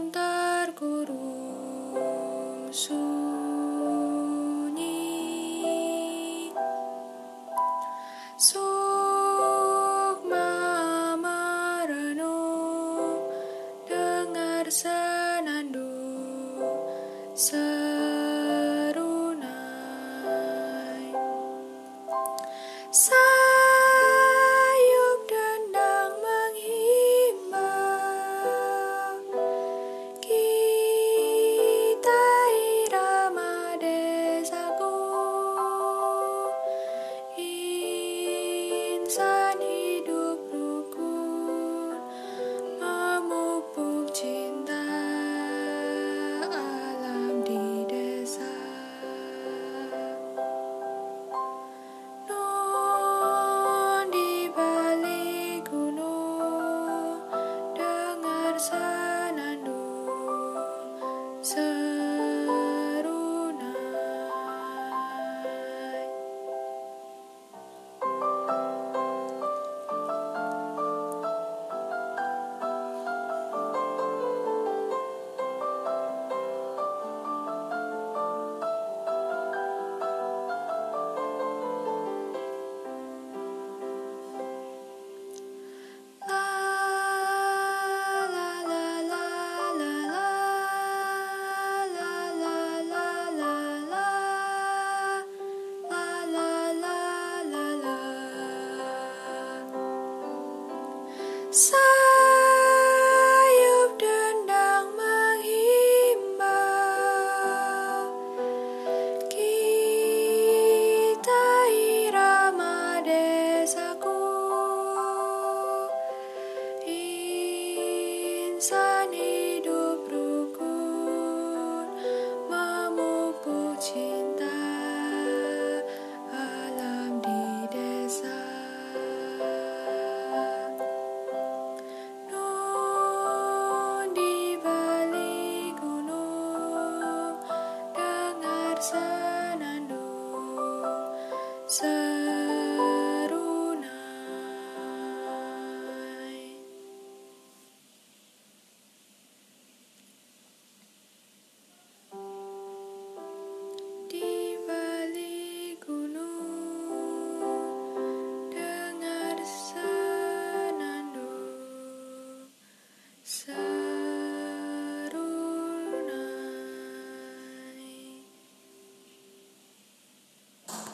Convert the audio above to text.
pun terkurung sunyi Sukma merenung dengar senandung the Sayup dendang menghimbau. Kita irama desaku tersenandung.